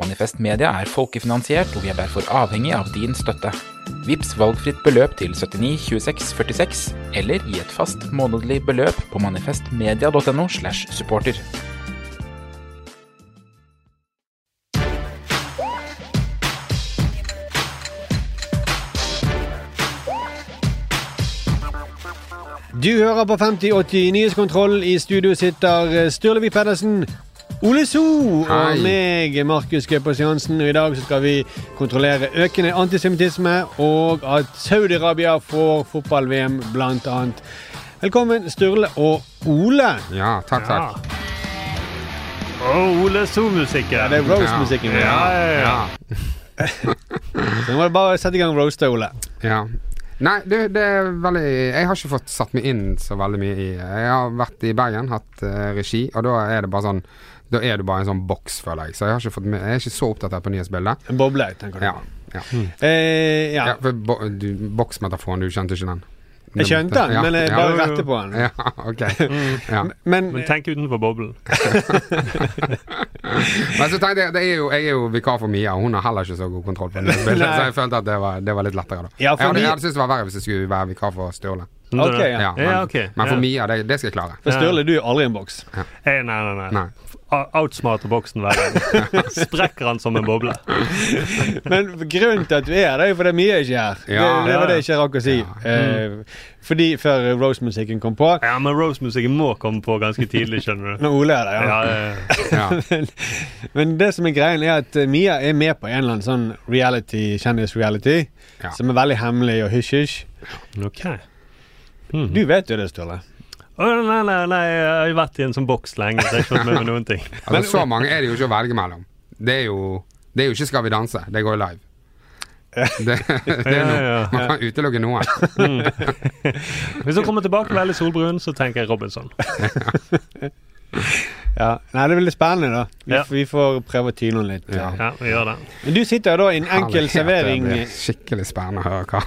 Manifest Media er folkefinansiert, og vi er derfor avhengig av din støtte. Vips valgfritt beløp til 79 26 46, eller gi et fast månedlig beløp på manifestmedia.no slash supporter. Du hører på 5080 Nyhetskontroll. I studio sitter eh, Sturlevik Pedersen, Ole So og meg, Markus Gaupås Johansen. Og I dag så skal vi kontrollere økende antisemittisme og at Saudi-Arabia får fotball-VM, blant annet. Velkommen, Sturle og Ole. Ja, takk, takk. Å, Ole So-musikken. Ja, det er Rose-musikken. Ja, ja, ja. Så nå må du bare sette i gang roaster, Ole. Ja. Nei, du, det er veldig Jeg har ikke fått satt meg inn så veldig mye i Jeg har vært i Bergen, hatt uh, regi, og da er det bare sånn Da er du bare en sånn boks, føler jeg. Så jeg har ikke fått med Jeg er ikke så oppdatert på nyhetsbildet. En boble, tenker du. Ja. ja. Eh, ja. ja for bo, du, boksmetaforen, du kjente ikke den? Jeg skjønte den, Ja, men jeg ja. bare rette på den. Ja, ok. Ja. Men, Men tenk utenfor boblen. Men så tenkte jeg, det er jo, jeg er jo vikar for Mia, og hun har heller ikke så god kontroll på nyhetsbildet, Nei. så jeg følte at det var, det var litt lettere, da. Ja, for jeg hadde, jeg hadde syntes det var verre hvis jeg skulle være vikar for Sturle. Ok, ja. Ja, men, Ja, ok. men for Ja. Mia, det, det skal jeg klare. for Sturle, du er aldri en boks. Eh, nei, nei, nei. Nei. Outsmarter boksen hver gang. Sprekker han som en boble. Men grunnen til at du er her, det er jo fordi Mia ikke er her. Ja. det, det var det jeg ikke rakk å si. Ja. Eh, fordi før Rose-musikken kom på. Ja, men Rose-musikken må komme på ganske tidlig, skjønner du. Når Ole er der, ja. Ja, det, Ja. men, men det som er greien, er at eh, Mia er med på en eller annen sånn reality, kjendis-reality, Ja. som er veldig hemmelig og hysj-hysj. Okay. Mm. Du vet jo det, Sturle. Nei, nei, nei, jeg har vært i en sånn boks lenge, så jeg har ikke fått med meg noen ting. Altså, så mange er det jo ikke å velge mellom. Det er jo, det er jo ikke Skal vi danse, det går live. Det, det er noe, Man kan utelukke noen. Hvis hun kommer tilbake veldig solbrun, så tenker jeg Robinson. Ja. Nei, det er veldig spennende, da. Vi, Ja. vi får prøve å tyne den litt. Ja. Ja, vi gjør det. Men du sitter da i en enkel Herlighet, servering Det blir skikkelig spennende å høre hva,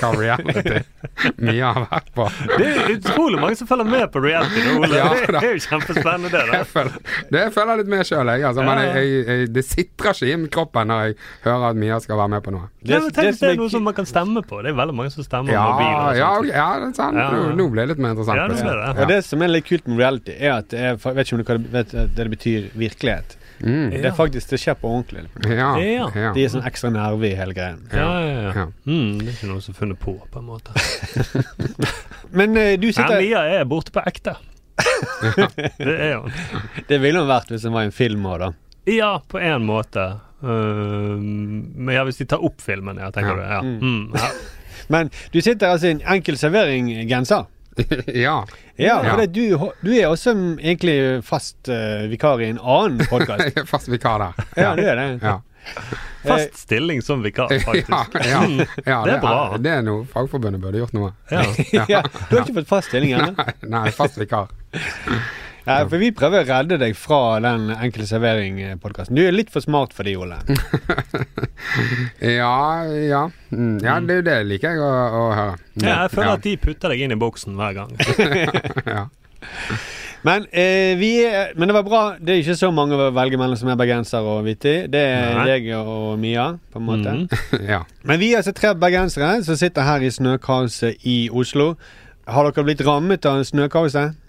hva reality Mia har vært på. Det er utrolig mange som følger med på reality nå, Ole. Ja, det er jo kjempespennende, det. da. Jeg føler, det føler jeg litt med sjøl, jeg. Altså, men jeg, jeg, jeg, det sitrer ikke i kroppen når jeg hører at Mia skal være med på noe. Det- Nei, men tenk det hvis det er noe som man kan stemme på. Det er veldig mange som stemmer Ja, mobil. og ja, sånt. ok, ja det er sant. Ja, ja. Nå, nå ble det litt mer interessant. Ja, det plutselig. ble det. Og det som er litt kult med reality, er at det jeg vet ikke om du kan- vet det det betyr virkelighet. Mm. Det er faktisk, det skjer på ordentlig. Ja, Ja. De er sånn ekstra nerve i hele greien. Ja, ja, ja. Ja. Mm, det er ikke noen som har funnet på, på en måte. Men uh, du sitter Mia er borte på ekte. det er hun. Det ville hun vært hvis hun var i en film òg, da. Ja, på en måte. Uh, men ja, hvis de tar opp filmen, ja, tenker Ja. du. Ja. Mm. Mm, ja. Men du sitter altså i en enkel servering-genser. Ja. Ja, for det, du, du er også egentlig fast uh, vikar i en annen podkast. Er fast vikar der. Ja, du er det. Ja. Fast stilling som vikar, faktisk. Ja, ja, ja, Det er bra. Det er noe Fagforbundet burde gjort noe. Ja. ja, du har ikke fått fast stilling ennå? Nei, nei, fast vikar. Ja, for vi prøver å redde deg fra den Enkel servering-podkasten. Du er litt for smart for de, Ole. Ja, ja. Mm, ja, det, det liker jeg å, å høre. Ja, jeg føler ja. at de putter deg inn i boksen hver gang. ja. Men, eh, vi er, men det var bra. Det er ikke så mange å velge mellom som er bergenser og Vitti. Det er Nei. deg og Mia, på en måte. Mm. ja. Men vi er altså tre bergensere som sitter her i snøkaoset i Oslo. Har dere blitt rammet av snøkaoset?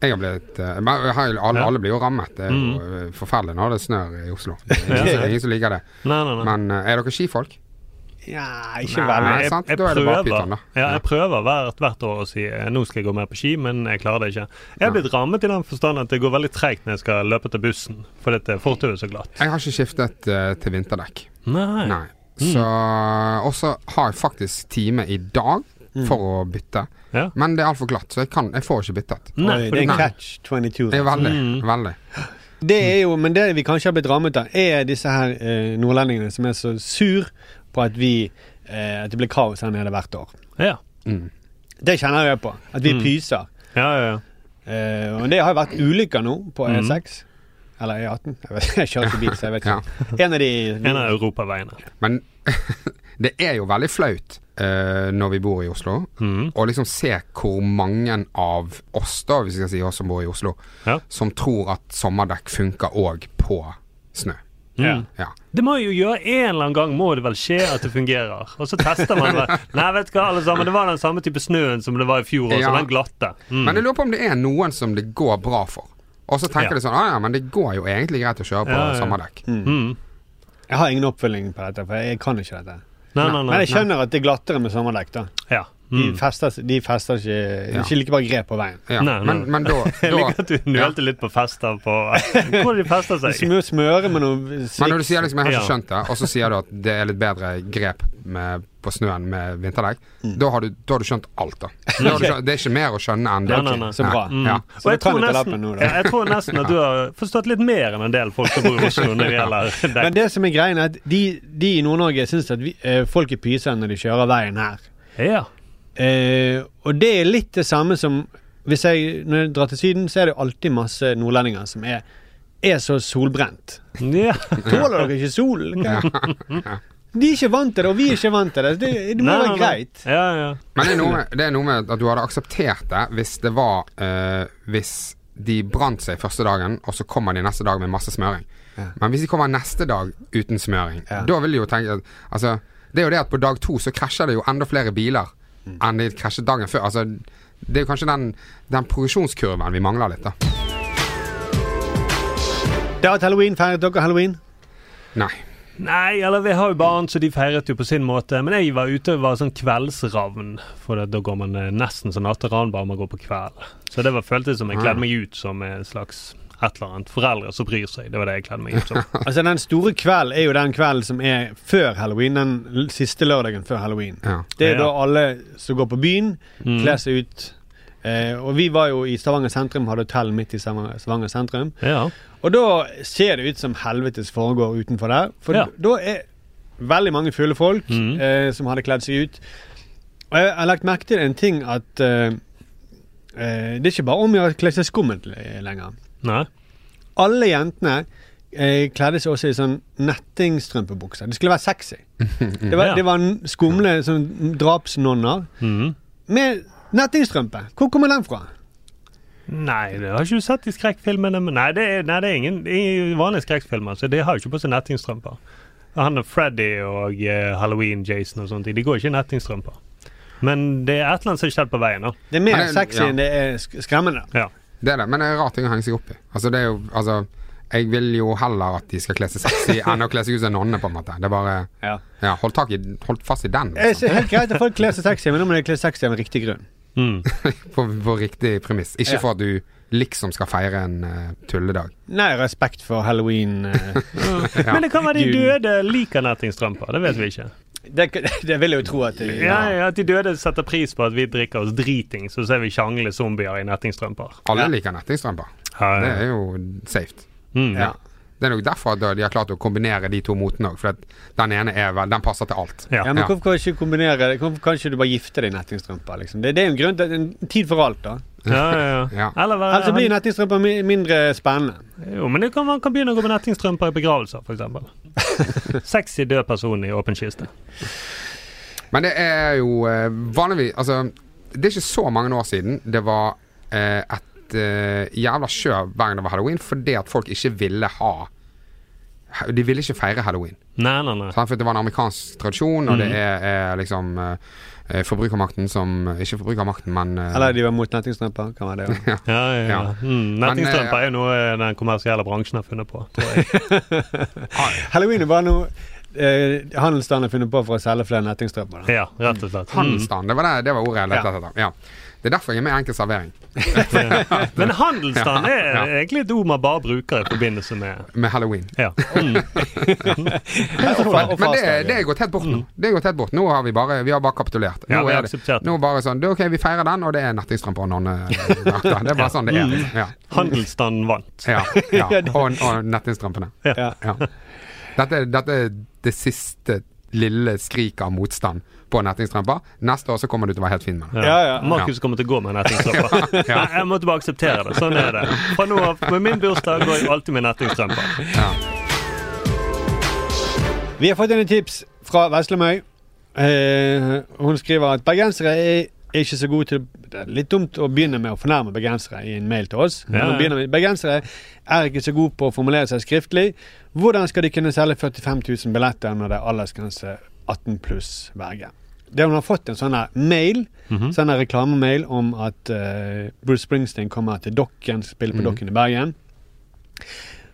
Jeg har blitt eh, har jo- alle, alle blir jo rammet. Det er jo Mm. eh, forferdelig når det snør i Oslo. Det er ingen, som- liker det. Nei, nei, nei. Men eh, er dere skifolk? Ja, ikke veldig. Jeg, jeg, jeg, prøver, ja, jeg prøver hvert, hvert år å si eh, nå skal jeg gå mer på ski, men jeg klarer det ikke. Jeg er blitt rammet i den forstand at det går veldig treigt når jeg skal løpe til bussen, fordi fortauet er så glatt. Jeg har ikke skiftet uh, til vinterdekk. Nei. Nei. Så Og så har jeg faktisk time i dag for å bytte. Ja. Men det er altfor glatt, så jeg, kan, jeg får ikke byttet. Nei, Oi, det er en catch 22. Det er veldig. Mm. Veldig. Det er jo, men det vi kanskje har blitt rammet av, er disse her eh, nordlendingene som er så sur på at vi eh, At det blir kaos her nede hvert år. Ja. Mm. Det kjenner jeg på. At vi Mm. pyser. Ja, ja, ja. Eh, og det har jo vært ulykker nå på Mm. E6. Eller E18. Jeg, vet, jeg kjører ikke bil, så jeg vet Ja. En av de En av europaveiene. Men det er jo veldig flaut eh, når vi bor i Oslo, mm. og liksom se hvor mange av oss, da, hvis vi skal si oss som bor i Oslo, Ja. som tror at sommerdekk funker òg på snø. Mm. Ja. Det må jo gjøre En eller annen gang må det vel skje at det fungerer. Og så tester man det. Nei, vet du hva, alle sammen, det var den samme type snøen som det var i fjor også, Ja. den glatte. Mm. Men jeg lurer på om det er noen som det går bra for. Og så tenker Ja. de sånn ah, ja, men det går jo egentlig greit å kjøre på Ja, ja. sommerdekk. Mm. Jeg har ingen oppfølging på dette, for jeg kan ikke dette. Nei, nei, nei. Men jeg skjønner at det er glattere med sommerdekk. da Ja. De Mm. fester, de fester ikke Ja. ikke like bare grep på veien. Ja. Nei, nei. Men, men da, Jeg da liker at du nølte litt på fester på Hvor de fester seg. må smøre med noe Men når du sier liksom 'jeg har ikke skjønt det', og så sier du at det er litt bedre grep med, på snøen med vinterdekk, Mm. da, har du, da har du skjønt alt, da. da har du skjønt, det er ikke mer å skjønne enn det. Nei, nei, nei. Så bra. Mm. Ja. Og jeg tror, nesten, nå, ja, jeg tror nesten at du har forstått litt mer enn en del folk som bor i Oslo når det gjelder Men det som er greien, er at de, de i Nord-Norge syns at vi, eh, folk er pyser når de kjører veien her. Ja. Eh, og det er litt det samme som hvis jeg, Når jeg drar til Syden, så er det alltid masse nordlendinger som er, er så solbrent. ja. Tåler dere ikke sol? De er ikke vant til det, og vi er ikke vant til det. Det, det må Nei, være nei, greit. Ja, ja. Men det er, noe med, det er noe med at du hadde akseptert det hvis det var uh, Hvis de brant seg første dagen, og så kommer de neste dag med masse smøring. Ja. Men hvis de kommer neste dag uten smøring, Ja. da vil de jo tenke at Altså, det er jo det at på dag to så krasjer det jo enda flere biler. Enn de krasjet dagen før. Altså, det er jo kanskje den, den progresjonskurven vi mangler litt, da. Det er et halloween. Feiret dere halloween? Nei. Nei, eller vi har jo barn, så de feiret jo på sin måte. Men jeg var ute og var sånn kveldsravn. For da går man eh, nesten sånn natteravn, bare man går på kveld. Så det var, føltes som jeg kledde meg ut som en slags et eller annet. Foreldre som bryr seg. Det var det jeg kledde meg ut som. Altså Den store kvelden er jo den kvelden som er før halloween. Den siste lørdagen før halloween. Ja. Det er Ja. da alle som går på byen, Mm. kler seg ut. Eh, og vi var jo i Stavanger sentrum, hadde hotell midt i Stavanger sentrum. Ja. Og da ser det ut som helvetes foregår utenfor der. For Ja. da er veldig mange fulle folk mm. eh, som hadde kledd seg ut. Og jeg har lagt merke til en ting at eh, eh, det er ikke bare om å gjøre å kle seg skummelt lenger. Nei. Alle jentene eh, kledde seg også i sånn nettingstrømpebukser. Det skulle være sexy. Det var, Ja. det var skumle sånn drapsnonner Mhm. med nettingstrømpe. Hvor kommer den fra? Nei, det har ikke du sett i skrekkfilmene. Nei, det er, nei, det er ingen i vanlige skrekkfilmer. Så de har jo ikke på seg nettingstrømper. Han er Freddy og eh, Halloween-Jason og sånt. De går ikke i nettingstrømper. Men det er et eller annet som har skjedd på veien. da. Det er mer sexy ja. enn det er skremmende. Ja. Det er det, men det er en rar ting å henge seg opp i. Altså, det er jo Altså, jeg vil jo heller at de skal kle seg sexy enn å kle seg ut som nonne, på en måte. Det er bare Ja. Ja, hold tak i Hold fast i den, Det liksom. er helt greit at folk kler seg sexy, men nå må de kle seg sexy av en riktig grunn. Mm. På, på riktig premiss. Ikke Ja. for at du liksom skal feire en eh, tulledag. Nei, respekt for halloween. eh, Ja. Men det kan være de Gud. døde liker nettingstrømper. Det vet vi ikke. Det, det vil jeg jo tro at de, Ja, ja, At de døde setter pris på at vi drikker oss driting, så ser vi sjangle zombier i nettingstrømper. Alle Ja. liker nettingstrømper. Ja, Det er jo safe. Mm. Ja. Det er nok derfor de har klart å kombinere de to motene òg. For at den ene er vel Den passer til alt. Ja. Ja, men hvorfor kan ikke kombinere? Hvorfor kan ikke du bare gifte deg i nettingstrømper? Liksom? Det, det er jo en grunn til en tid for alt, da. Ja, ja, ja. Ja. Eller være Ellers så blir nettingstrømper mindre spennende. Jo, men kan, man kan begynne å gå med nettingstrømper i begravelser, f.eks. Sexy død person i åpen kiste. Men det er jo eh, vanligvis Altså, det er ikke så mange år siden det var eh, et eh, jævla skjør hver gang det var halloween, fordi at folk ikke ville ha De ville ikke feire halloween. Nei, nei, nei. For det var en amerikansk tradisjon, og det er, er liksom eh, forbrukermakten som Ikke forbrukermakten, men eh, Eller de var mot nettingstrømper. Kan være det òg. Ja, ja, ja. Ja. Mm, Nettingstrømper eh, er jo noe den kommersielle bransjen har funnet på, tror jeg. Halloween er bare noe eh, handelsstanden har funnet på for å selge flere nettingstrømper. Ja, rett og slett. Mm. handelsstand. Det var, det, det var ordet jeg lette Ja. etter. Ja. Det er derfor jeg er med i enkel servering. Men handelsstand er Ja. egentlig et ord man bare bruker i forbindelse med Med halloween. Ja. Mm. Men det, det er gått helt bort nå. Det er gått helt bort. Nå har vi bare, vi har bare kapitulert. Ja, Nå vi har er det, akseptert nå bare sånn, det er ok, vi feirer den, og det er nettingstrømper og nonnedrakter. Det er bare sånn det er. Mm. Ja. Handelsstanden vant. Ja, ja. Og, og nettingstrømpene. Ja. Ja. Dette, dette er det siste lille skrik av motstand på nettingstrømper. Neste år så kommer du til å være helt fin med det. Ja, ja. Markus kommer til å gå med nettingstrømper. Ja. Jeg måtte bare akseptere det. Sånn er det. Fra nå av, med min bursdag går jeg alltid med nettingstrømper. Vi har fått inn et tips fra Veslemøy. Eh, hun skriver at bergensere er ikke så gode til Det er litt dumt å begynne med å fornærme bergensere i en mail til oss. Men Ja, ja. Bergensere er ikke så gode på å formulere seg skriftlig. Hvordan skal de kunne selge 45 000 billetter når det er aldersgrense 18 pluss verge? Det hun har fått en sånn mail, Mhm. sånn her reklamemail om at uh, Bruce Springsteen kommer til Dokken, spiller på Mhm. Dokken i Bergen.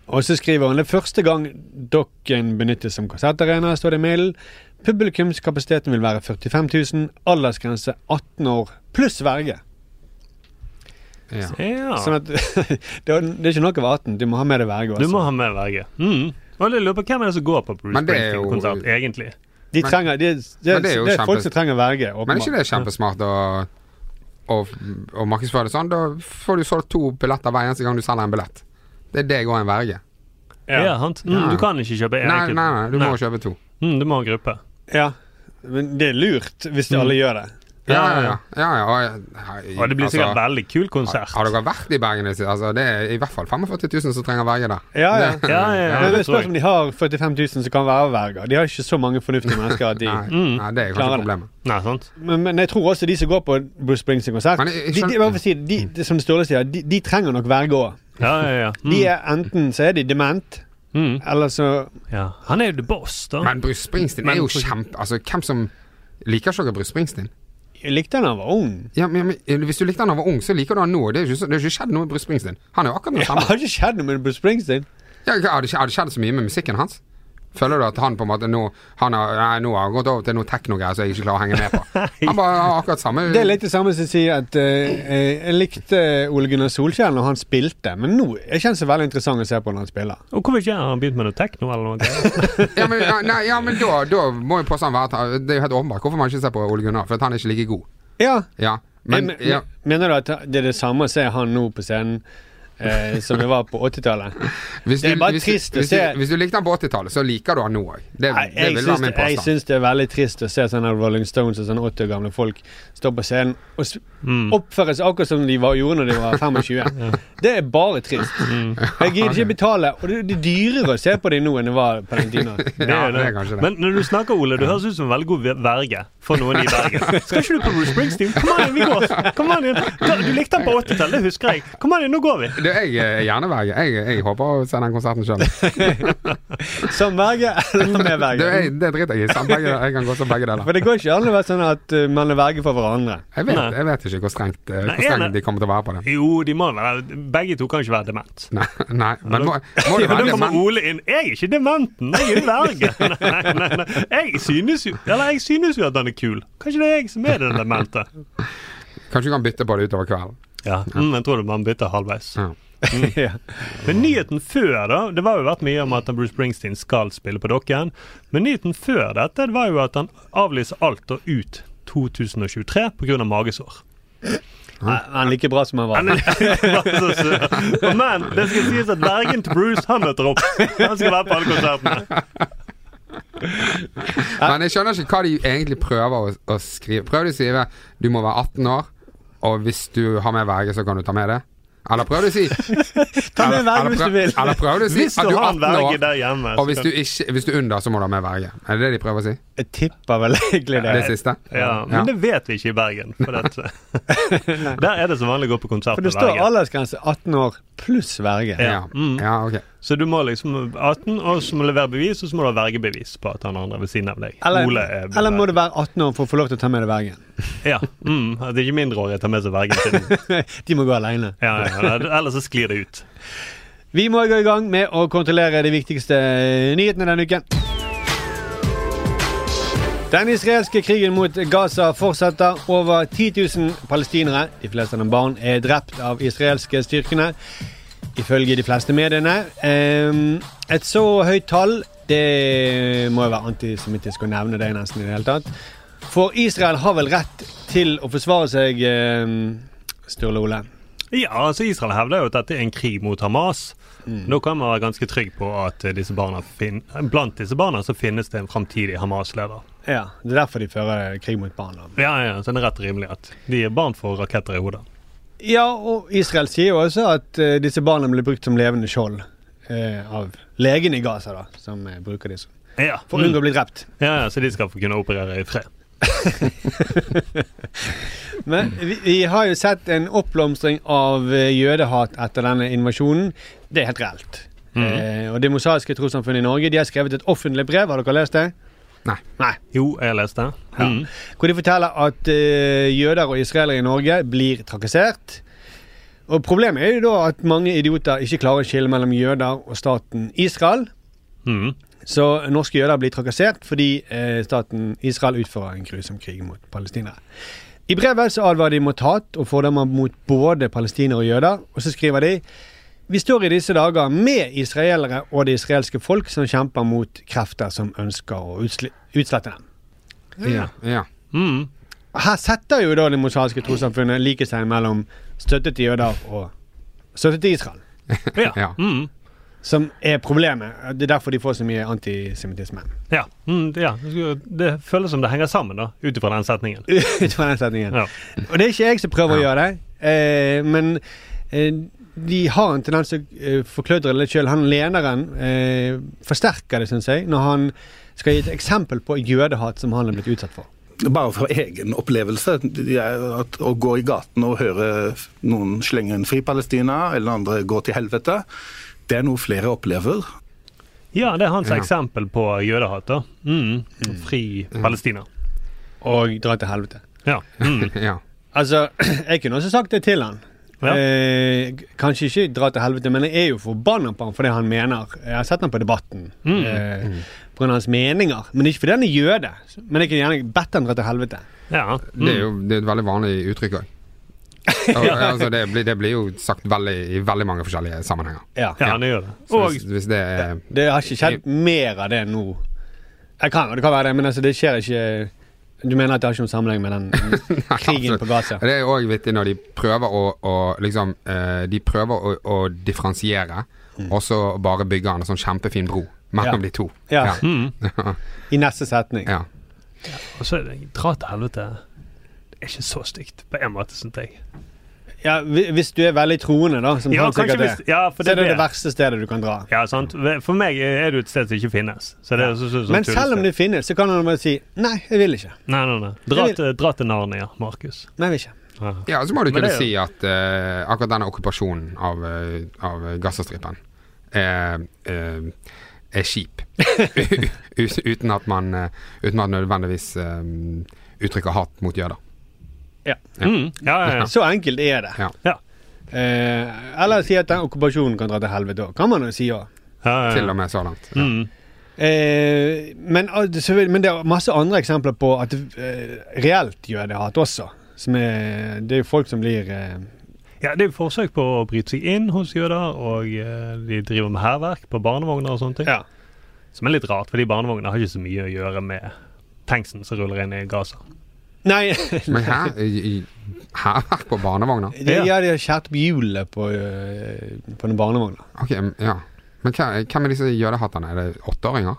Og så skriver hun det første gang Dokken benyttes som konsertarena, står det i mailen. Publikumskapasiteten vil være 45 000, aldersgrense 18 år pluss verge. Ja. Ja. Sånn at det er ikke nok av 18, du må ha med deg verge Du må ha med verge. Mm. Og jeg lurer på hvem er det som går på Bruce det er Springsteen-konsert, egentlig? De trenger, de, det, de, det er jo det er folk som trenger verge. Men er ikke det kjempesmart å, å, å markedsføre det sånn? Da får du solgt to billetter hver eneste gang du selger en billett. Det er deg og en verge. Ja, sant? Mm, Ja. du kan ikke kjøpe Nei, enkelt. nei, nei, du må kjøpe to. Mm, du må ha gruppe. Ja, men det er lurt hvis de alle gjør det. Ja, ja, ja. ja, ja og, det blir sikkert altså, veldig kul konsert. Har dere vært i Bergen? Altså, det er i hvert fall 45 000 som trenger verge der. Ja, ja. Ja, ja, ja. Det spørs om de har 45 000 som kan være verger. De har ikke så mange fornuftige mennesker at de Nei, Mm. nei, det er Klarer kanskje det. problemet. Nei, sant? men, men jeg tror også de som går på Bruce Springsteen-konsert de, Som Sturle sier, de, de trenger nok verge òg. Ja, ja, ja. Mm. De er enten så er de dement, Mm. eller så ja. Han er jo the boss, da. Men Bruce Springsteen Men er jo kjempe... Altså, hvem som liker ikke Bruce Springsteen? Jeg likte han da han var ung. Ja, men, men Hvis du likte han da han var ung, så liker du han nå. Det har ikke, ikke skjedd noe med Bruce Springsteen. Han er jo akkurat den samme. har ikke skjedd noe med Bruce Springsteen. Ja, har det skjedd så mye med musikken hans? Føler du at han på en måte nå Han har, nei, nå har gått over til noe teknogreier som jeg ikke klarer å henge med på? Han bare har akkurat samme Det er litt det samme som å si at uh, jeg likte Ole Gunnar Solskjær når han spilte, men nå er ikke han så veldig interessant å se på når han spiller. Og hvorfor ikke har han begynt med noe tekno eller noe? Ja, men, ja, nei, ja, men da, da må jo påstanden være at Det er jo helt åpenbart hvorfor man ikke ser på Ole Gunnar, for at han er ikke like god. Ja, Ja, men men, ja, Mener du at det er det samme å se han nå på scenen eh, som det var på 80-tallet? hvis, det er du, bare hvis, trist du, å hvis, se- hvis du likte han på 80-tallet, så liker du han nå òg. Det, det jeg, vil syns, være min det- jeg syns det er veldig trist å se sånne Rolling Stones og sånne 80 år gamle folk stå på scenen og Mm. oppføre seg akkurat som de var, gjorde når de var 25. Det er bare trist. Mm. Jeg gidder ikke betale, og det, det er dyrere å se på dem nå enn det var på den tiden. Det Ja, det er kanskje det. Men når du snakker, Ole, du høres ut som en veldig god verge for noen i Bergen. Skal ikke du på Bruce Springsteen? Kom an vi går! Kom an Du likte han på 80-tallet, det husker jeg. Kom an nå går vi. Du, jeg er hjerneverge. Jeg, jeg håper å se den konserten sjøl. Som verge eller med verge? Det driter jeg i. Begge, jeg kan gå som begge deler. For det går ikke an å være sånn at uh, man er verge for hverandre. Jeg vet, jeg vet ikke hvor strengt, eh, hvor strengt de kommer til å være på det. Jo, de må være Begge to kan ikke være dement. Nei, nei men må, må det Ja, være det? Men, Ole inn. Jeg er ikke dementen, jeg er verge. Nei, nei, nei. Jeg synes jo Eller jeg synes jo at han er kul. Kanskje det er jeg som er den demente. kanskje du kan bytte på det utover kvelden. Ja, mm, jeg tror det man bytter halvveis. Ja. ja. Men nyheten før, da Det var jo vært mye om at Bruce Springsteen skal spille på Dokken. Men nyheten før dette det var jo at han avlyser alt og ut 2023 pga. magesår. Han er like bra som han var. Han er bare så sur. Men det skal sies at vergen til Bruce han møter opp. Han skal være på alle konsertene. Men jeg skjønner ikke hva de egentlig prøver å, å skrive. Prøver de å skrive du må være 18 år, og hvis du har med verge, så kan du ta med det? Eller prøv å si Ta med verge hvis du vil. Eller prøv å si Hvis at du er har en 18 verge år, der hjemme og hvis du, ikke, hvis du er under, så må du ha med verge. Er det det de prøver å si? Jeg tipper vel egentlig det. Det siste? ja, Men det vet vi ikke i Bergen. For det, der er det som vanlig å gå på konsert For det står verge. aldersgrense 18 år pluss verge. Ja. Mm. ja, ok. Så du må liksom 18, og så må du levere bevis, og så må du ha vergebevis på at han andre ved siden av deg. Eller, er eller må du være 18 år for å få lov til å ta med deg vergen? Ja. Mm, at ikke mindreårige tar med seg vergen sin. De må gå alene. Ja, ja, ellers så sklir det ut. Vi må gå i gang med å kontrollere de viktigste nyhetene denne uken. Den israelske krigen mot Gaza fortsetter. Over 10 000 palestinere, de fleste av dem barn, er drept av israelske styrkene, ifølge de fleste mediene. Et så høyt tall, det må jo være antisemittisk å nevne det nesten i det hele tatt. For Israel har vel rett til å forsvare seg, Sturle Ole? Ja, altså Israel hevder jo at dette er en krig mot Hamas. Mm. Nå kan man være ganske trygg på at eh, disse blant disse barna så finnes det en framtidig Hamas-leder. Ja, Det er derfor de fører krig mot barna. Ja, ja, så det er rett rimelig at de er barn for raketter i hodet. Ja, og Israel sier jo også at uh, disse barna blir brukt som levende skjold uh, av legene i Gaza, da, som uh, bruker disse Ja, for å unngå å bli drept. ja, ja, så de skal få kunne operere i fred. Men vi, vi har jo sett en oppblomstring av eh, jødehat etter denne invasjonen. Det er helt reelt. eh, og Det mosaiske trossamfunnet i Norge De har skrevet et offentlig brev. Har dere lest det? Nei. Nei. Jo, jeg har lest det. Ja. Mm. Hvor de forteller at uh, jøder og israelere i Norge blir trakassert. Og Problemet er jo da at mange idioter ikke klarer å skille mellom jøder og staten Israel. Mm. Så norske jøder blir trakassert fordi eh, staten Israel utfører en grusom krig mot palestinere. I brevet så advarer de mot hat og fordommer mot både palestinere og jøder. Og så skriver de vi står i disse dager med israelere og det israelske folk som kjemper mot krefter som ønsker å utslette dem. Ja. ja. Mm. Her setter jo da det mosaiske trossamfunnet likhetstegn mellom støtte til jøder og støtte til Israel. Ja. Ja. Mm. Som er problemet. Det er derfor de får så mye antisemittisme. Ja. Mm, det, ja. Det føles som det henger sammen, da, ut ifra den setningen. Ut den setningen. Ja. Og det er ikke jeg som prøver å gjøre det, eh, men eh, de har en tendens til å eh, forkludre det litt sjøl. Han lederen eh, forsterker det, syns jeg, når han skal gi et eksempel på jødehat som han er blitt utsatt for. Bare fra egen opplevelse. At å gå i gaten og høre noen slenge en fri Palestina, eller andre gå til helvete, det er noe flere opplever. Ja, det er hans Ja. eksempel på jødehat. da. Mm. Fri Palestina. Og dra til helvete. Ja. Mm. ja. Altså, jeg kunne også sagt det til han. Ja. Eh, kanskje ikke dra til helvete, men jeg er jo forbanna på han for det han mener. Jeg har sett ham på Debatten Mm. eh, på grunn hans meninger. Men ikke fordi han er jøde. Men jeg kunne gjerne bedt han dra til helvete. ja. Det er Mm. jo det er et veldig vanlig uttrykk òg. altså, det, blir, det blir jo sagt veldig, i veldig mange forskjellige sammenhenger. Ja. Ja, det gjør det. Og hvis, hvis det er Det har ikke skjedd mer av det nå. Jeg kan, det kan være det, men altså, det skjer ikke Du mener at det har ikke noen sammenheng med den krigen Nei, på Gaza? Det er òg vittig når de prøver å, å liksom uh, De prøver å, å differensiere, og så bare bygger han en sånn kjempefin bro mellom Ja. de to. Ja. mm. I neste setning. ja. Og så er det dra til helvete. Det er ikke så stygt, på en måte, syns jeg. Ja, Hvis du er veldig troende, da, som Ja, han sikkert er, hvis, ja, for så er det det er verste stedet du kan dra. Ja, sant. For meg er det et sted som ikke finnes. Så det er så, så, så Men selv om det finnes, så kan han bare si nei, jeg vil ikke. Nei, nei, nei. Dra, til, dra til Narnia, Markus. Nei, jeg vil ikke. Ja. Ja, så må du kunne det er si at uh, akkurat denne okkupasjonen av, eh, av Gazastripen er, eh, er kjip. Uten at man Uten at man nødvendigvis eh, uttrykker hat mot jøder. Ja. Mm. ja, ja, ja. Så enkelt er det. Ja. Ja. Eh, eller si at den okkupasjonen kan dra til helvete òg. Kan man jo si òg. ja, ja, ja. Til og med så langt. Ja. Mm. Eh, men, men det er masse andre eksempler på at eh, reelt jødehat også. Som er, det er jo folk som blir eh, Ja, det er jo forsøk på å bryte seg inn hos jøder, og eh, de driver med hærverk på barnevogner og sånne ting. Ja. Som er litt rart, fordi barnevogner har ikke så mye å gjøre med tanksen som ruller inn i Gaza. Nei, Men her i- Hærverk på barnevogna? de, ja, de har skåret opp hjulet på, eh, på den barnevogna. Ok, ja. Men hva- hvem er disse jødehatterne? Er det åtteåringer?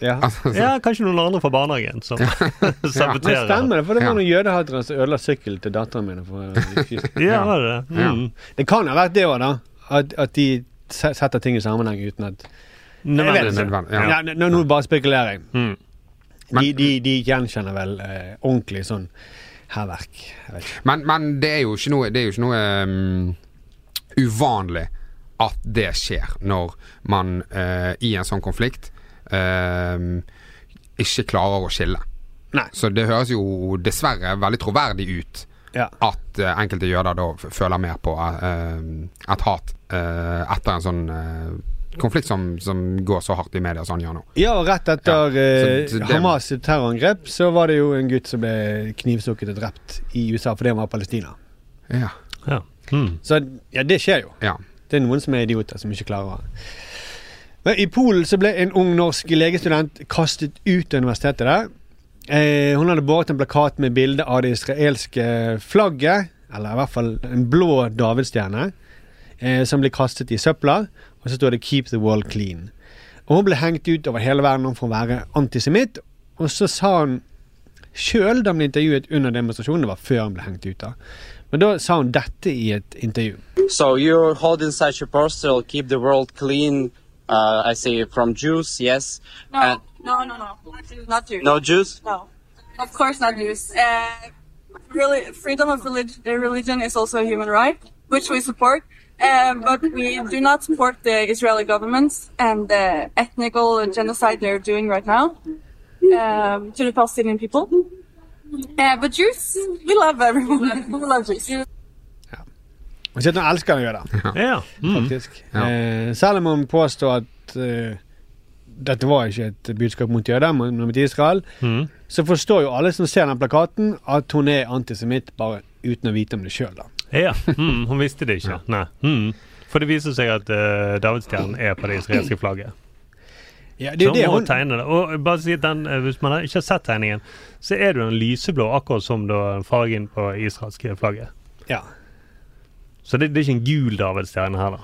Ja. Altså, Ja, kanskje noen andre fra barnehagen som Det saboterer. stemmer, det, for det Ja. var noen jødehatere som ødela sykkelen til datteren min. For, Ja, var det det? Ja. Mm. det kan ha vært det òg, da. At, at de setter ting i sammenheng uten at Nødvendig. ja. Ja, nå, nå bare spekulerer jeg. Mm. Men- De, de, de gjenkjenner vel eh, ordentlig sånn hærverk. Men, men det er jo ikke noe, det jo ikke noe um, uvanlig at det skjer når man uh, i en sånn konflikt uh, ikke klarer å skille. Nei. Så det høres jo dessverre veldig troverdig ut Ja. at uh, enkelte jøder da føler mer på et hat etter en sånn konflikt som, som går så hardt i media som han gjør nå. Ja, og rett etter Ja, så- eh, så det- Hamas terrorangrep, så var det jo en gutt som ble knivstukket og drept i USA fordi han var palestina. Ja. Ja. Mm. Så ja, det skjer jo. ja. Det er noen som er idioter, som ikke klarer å Men I Polen så ble en ung norsk legestudent kastet ut av universitetet der. Eh, hun hadde båret en plakat med bilde av det israelske flagget, eller i hvert fall en blå davidsstjerne, eh, som ble kastet i søpla. Og så står det 'Keep the wall clean'. Og Hun ble hengt ut over hele verden for å være antisemitt. Og så sa hun sjøl da hun ble intervjuet under demonstrasjonen, det var før hun ble hengt ut, da. Men da sa hun dette i et intervju. So you're holding such a poster, keep the world clean. Uh, I say from Jews, yes. No, And- no, no, no. Not Jews. no Jews. No. Of course not Jews. Uh, really, freedom of relig- uh, religion is also a human right, which we support. Um, but we do not support the Israeli government and the ethnical genocide they're doing right now um, to the Palestinian people. Uh, but Jews, we love everyone. we love Jews. Sier at hun elsker jøder, Ja. Mm. faktisk. Ja. Eh, selv om han påstår at eh, dette var ikke et budskap mot jøder, men mot Israel, Mm. så forstår jo alle som ser den plakaten, at hun er antisemitt, bare uten å vite om det sjøl, da. Ja, mm, hun visste det ikke. Nei. Mm. For det viser seg at uh, davidsstjernen er på det israelske flagget. Ja, det Så hun det må hun tegne det. Og bare si den, eh, Hvis man ikke har sett tegningen, så er det jo en lyseblå, akkurat som da fargen på israelske flagget. Ja. Så det, det er ikke en gul davidsstjerne her, da.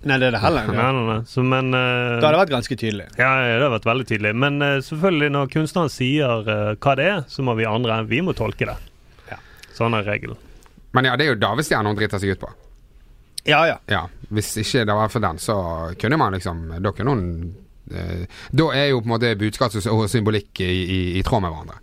Nei, det er det heller. Nei, Ja. nei, nei. Så, men eh, Da hadde det vært ganske tydelig. Ja, ja, det har vært veldig tydelig. Men uh, selvfølgelig, når kunstneren sier uh, hva det er, så må vi andre vi må tolke det. Ja. Sånn er regelen. Men ja, det er jo davidsstjernen hun driter seg ut på. Ja, ja. Ja, Hvis ikke det var for den, så kunne man liksom Da kunne hun eh, Da er jo på en måte budskap og symbolikk i, i, i tråd med hverandre.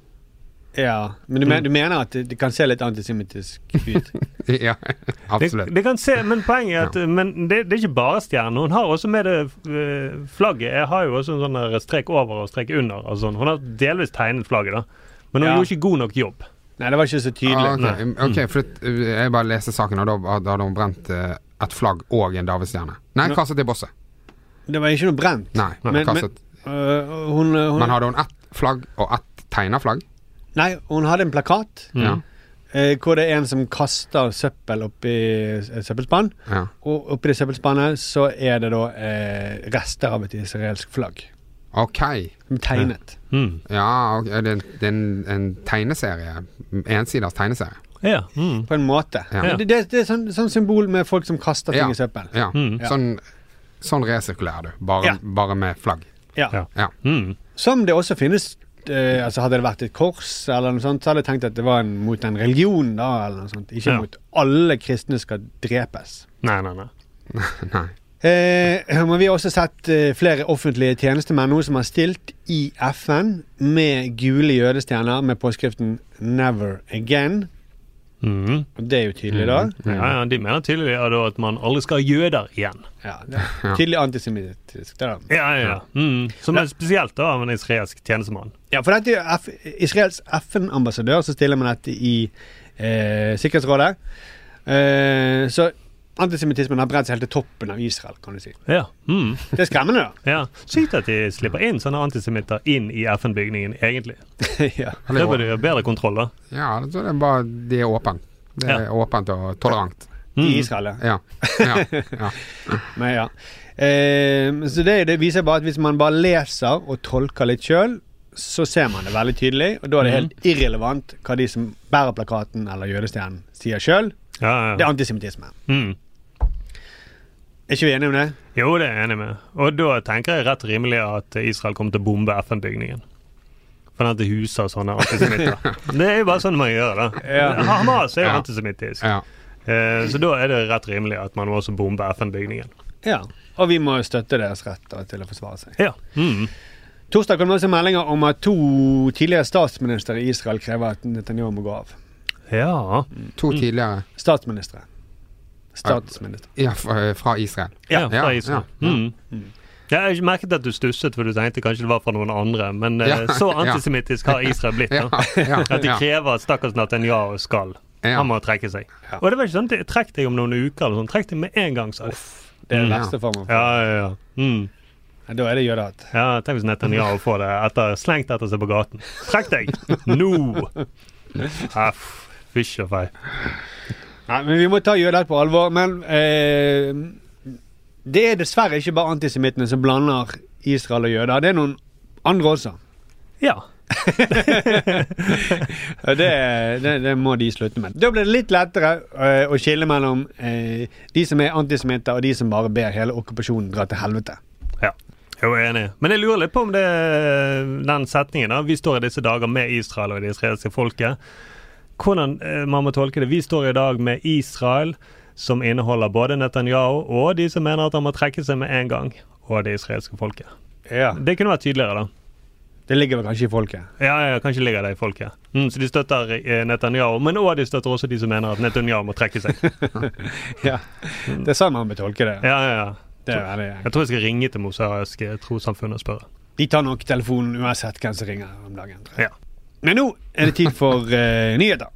ja. Men du, men, du mener at det, det kan se litt antisemittisk ut? ja, absolutt. det kan se, men poenget er at Men det, det er ikke bare stjerne. Hun har også med det eh, flagget. Jeg har jo også en sånn strek over og strek under. Og sånn. Hun har delvis tegnet flagget, da. Men hun Ja. gjorde ikke god nok jobb. Nei, det var ikke så tydelig. Ah, ok, ok, for uh, Jeg bare leste saken, og da, hadde hun brent uh, et flagg og en davidsstjerne. Nei, Nå- kastet i bosset. Det var ikke noe brent. Nei, Men- men- kastet. Øh, hun, hun, Men hadde hun ett flagg og ett tegna flagg? Nei, hun hadde en plakat Mm. Ja. eh, hvor det er en som kaster søppel oppi et søppelspann. ja. Og oppi det søppelspannet så er det da eh, rester av et israelsk flagg. Ok. Tegnet. Mm. Ja, okay. det, er en- det er en, en tegneserie. Ensiders tegneserie. Ja. Mm. På en måte. Ja. Det, det, det er sånn, sånn symbol med folk som kaster ting Ja. i søppel. Ja. Mm. Sånn, sånn resirkulerer du, bare, Ja. bare med flagg. Ja. Ja. Ja. Mm. Som det også finnes eh, altså Hadde det vært et kors, eller noe sånt, så hadde jeg tenkt at det var en, mot en religion. da, eller noe sånt. Ikke Ja. mot alle kristne skal drepes. Nei, nei, nei. Nei. Eh, men vi har også sett eh, flere offentlige tjenestemenn nå som har stilt i FN med gule jødestjerner med påskriften 'Never Again'. Mm. Det er jo tydelig, da. Ja, ja, de mener tydelig ja, da at man aldri skal ha jøder igjen. Ja, det er Tydelig antisemittisk. Ja, ja, ja. Mm. Som er spesielt da av en israelsk tjenestemann. Ja, for dette er F Israels FN-ambassadør, så stiller man dette i eh, Sikkerhetsrådet. Eh, så antisemittismen har bredt seg helt til toppen av Israel, kan du si. Ja. Mm. Det er skremmende, da. ja. Sykt at de slipper inn sånne antisemitter inn i FN-bygningen, egentlig. ja. Det burde gjøre bedre kontroll, da. Ja, det er bare De er åpent. Det er Ja. åpent og tolerant. I Mm. Israel, ja. Ja. ja. ja. Men ja. Eh, så det, det viser bare at hvis man bare leser og tolker litt sjøl, så ser man det veldig tydelig, og da er det helt irrelevant hva de som bærer plakaten eller jødestjernen sier sjøl. Ja, ja. Det er antisemittisme. Mm. Er ikke vi enige om det? Jo, det er jeg enig med. Og da tenker jeg rett rimelig at Israel kommer til å bombe FN-bygningen. For det huser sånne antisemitter. det er jo bare sånn man gjør, da. Ja. Hamas er jo Ja. antisemittisk. Ja. Eh, så da er det rett rimelig at man må også bombe FN-bygningen. Ja. Og vi må støtte deres rett til å forsvare seg. Ja. Mm. Torsdag kom det også meldinger om at to tidligere statsministre i Israel krever at Netanyahu må gå av. ja. To tidligere. Statsministre. Statsministre. Ja, fra, Israel. Ja, fra Ja, Israel. ja. Mm. Jeg har ikke merket at du stusset, for du tenkte kanskje det var fra noen andre. Men eh, Ja, så antisemittisk har Israel blitt. Ja, ja, At de krever at stakkars Netanyahu skal. Han må trekke seg. Og det var ikke sånn at trekk deg om noen uker. eller sånn. Trekk deg med en gang, sa de. Det er den Mm. verste formen. for- Ja, ja, ja. Mm. Ja, Da er det jødehat. ja tenk hvis Netanyahu får det etter, slengt etter seg på gaten. Trekk deg! Nå! No. Fysj og fei. Nei, men vi må ta jøder på alvor. Men eh, det er dessverre ikke bare antisemittene som blander Israel og jøder. Det er noen andre også. Ja. Det, det, det må de slutte med. Da blir det litt lettere eh, å skille mellom eh, de som er antisemitter, og de som bare ber hele okkupasjonen dra til helvete. Ja, jeg er enig. Men jeg lurer litt på om det den setningen da, Vi står i disse dager med Israel og det israelske folket. Hvordan eh, man må tolke det. Vi står i dag med Israel, som inneholder både Netanyahu og de som mener at han må trekke seg med en gang, og det israelske folket. Ja, Det kunne vært tydeligere, da. Det ligger vel kanskje i folket. Ja, ja, kanskje ligger det i folket. Mm, så de støtter eh, Netanyahu, men òg de støtter også de som mener at Netanyahu må trekke seg. Ja, Det er sånn man bør tolke det. Ja, ja, ja. Det er veldig Jeg tror jeg skal ringe til Mosaisk trossamfunn og spørre. De tar nok telefonen uansett hvem som ringer om dagen. Ja. Men nå er det tid for uh, nyheter.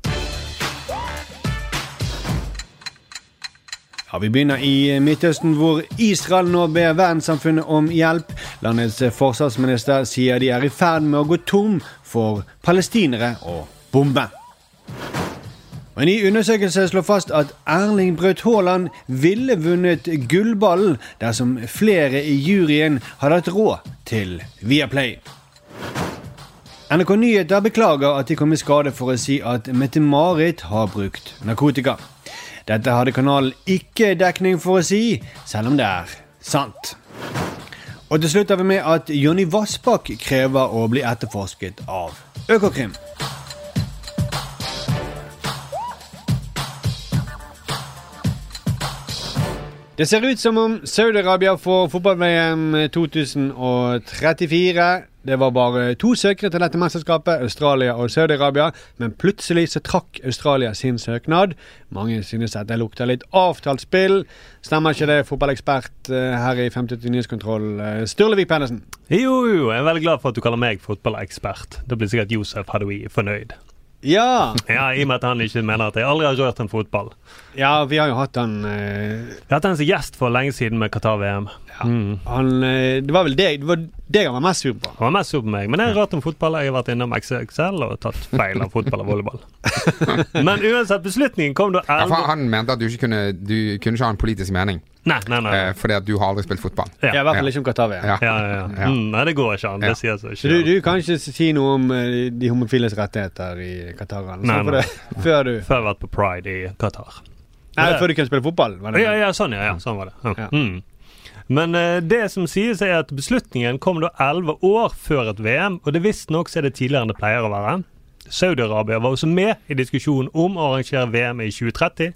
Ja, Vi begynner i Midtøsten, hvor Israel nå ber verdenssamfunnet om hjelp. Landets forsvarsminister sier de er i ferd med å gå tom for palestinere å bombe. Og En ny undersøkelse slår fast at Erling Braut Haaland ville vunnet gullballen dersom flere i juryen hadde hatt råd til Viaplay. NRK Nyheter beklager at de kom i skade for å si at Mette-Marit har brukt narkotika. Dette hadde kanalen ikke dekning for å si, selv om det er sant. Og til slutt har vi med at Jonny Vassbakk krever å bli etterforsket av Økokrim. Det ser ut som om Saudi-Arabia får fotball-VM 2034. Det var bare to søkere til dette mesterskapet, Australia og Saudi-Arabia. Men plutselig så trakk Australia sin søknad. Mange synes at det lukter litt avtalt spill. Stemmer ikke det, fotballekspert eh, her i 50 Nyhetskontroll, eh, Sturlevik Pedersen? Jo, jo, jeg er veldig glad for at du kaller meg fotballekspert. Da blir sikkert Josef Hadoui fornøyd. Ja! Ja, I og med at han ikke mener at jeg aldri har rørt en fotball. Ja, vi har jo hatt han eh, Vi har hatt han som gjest for lenge siden med Qatar-VM. Mm. Han eh, Det var vel deg, det var deg han var mest sur på. Han var mest sur på meg, men jeg har rørt om fotball. Jeg har vært innom XXL og tatt feil av fotball og volleyball. men uansett, beslutningen kom da Ja, han mente at du ikke kunne Du kunne ikke ha en politisk mening. Nei, nei, nei. Eh, fordi at du har aldri spilt fotball. Ja. Ja, I hvert fall ikke om Qatar-VM. Ja. Ja, ja, ja. Ja. Mm, nei, det går ikke an. Ja. Det sier seg ikke. du, du kan ikke si noe om eh, de homofiles rettigheter i Qatar? Nei, nei. Før du Før jeg har vært på Pride i Qatar. Nei, før du kunne spille fotball? Var det Ja, ja, sånn, ja. ja sånn var det. Ja. Ja. Mm. Men eh, det som sies, er at beslutningen kom da elleve år før et VM, og det visstnok er det tidligere enn det pleier å være. Saudi-Arabia var også med i diskusjonen om å arrangere VM i 2030.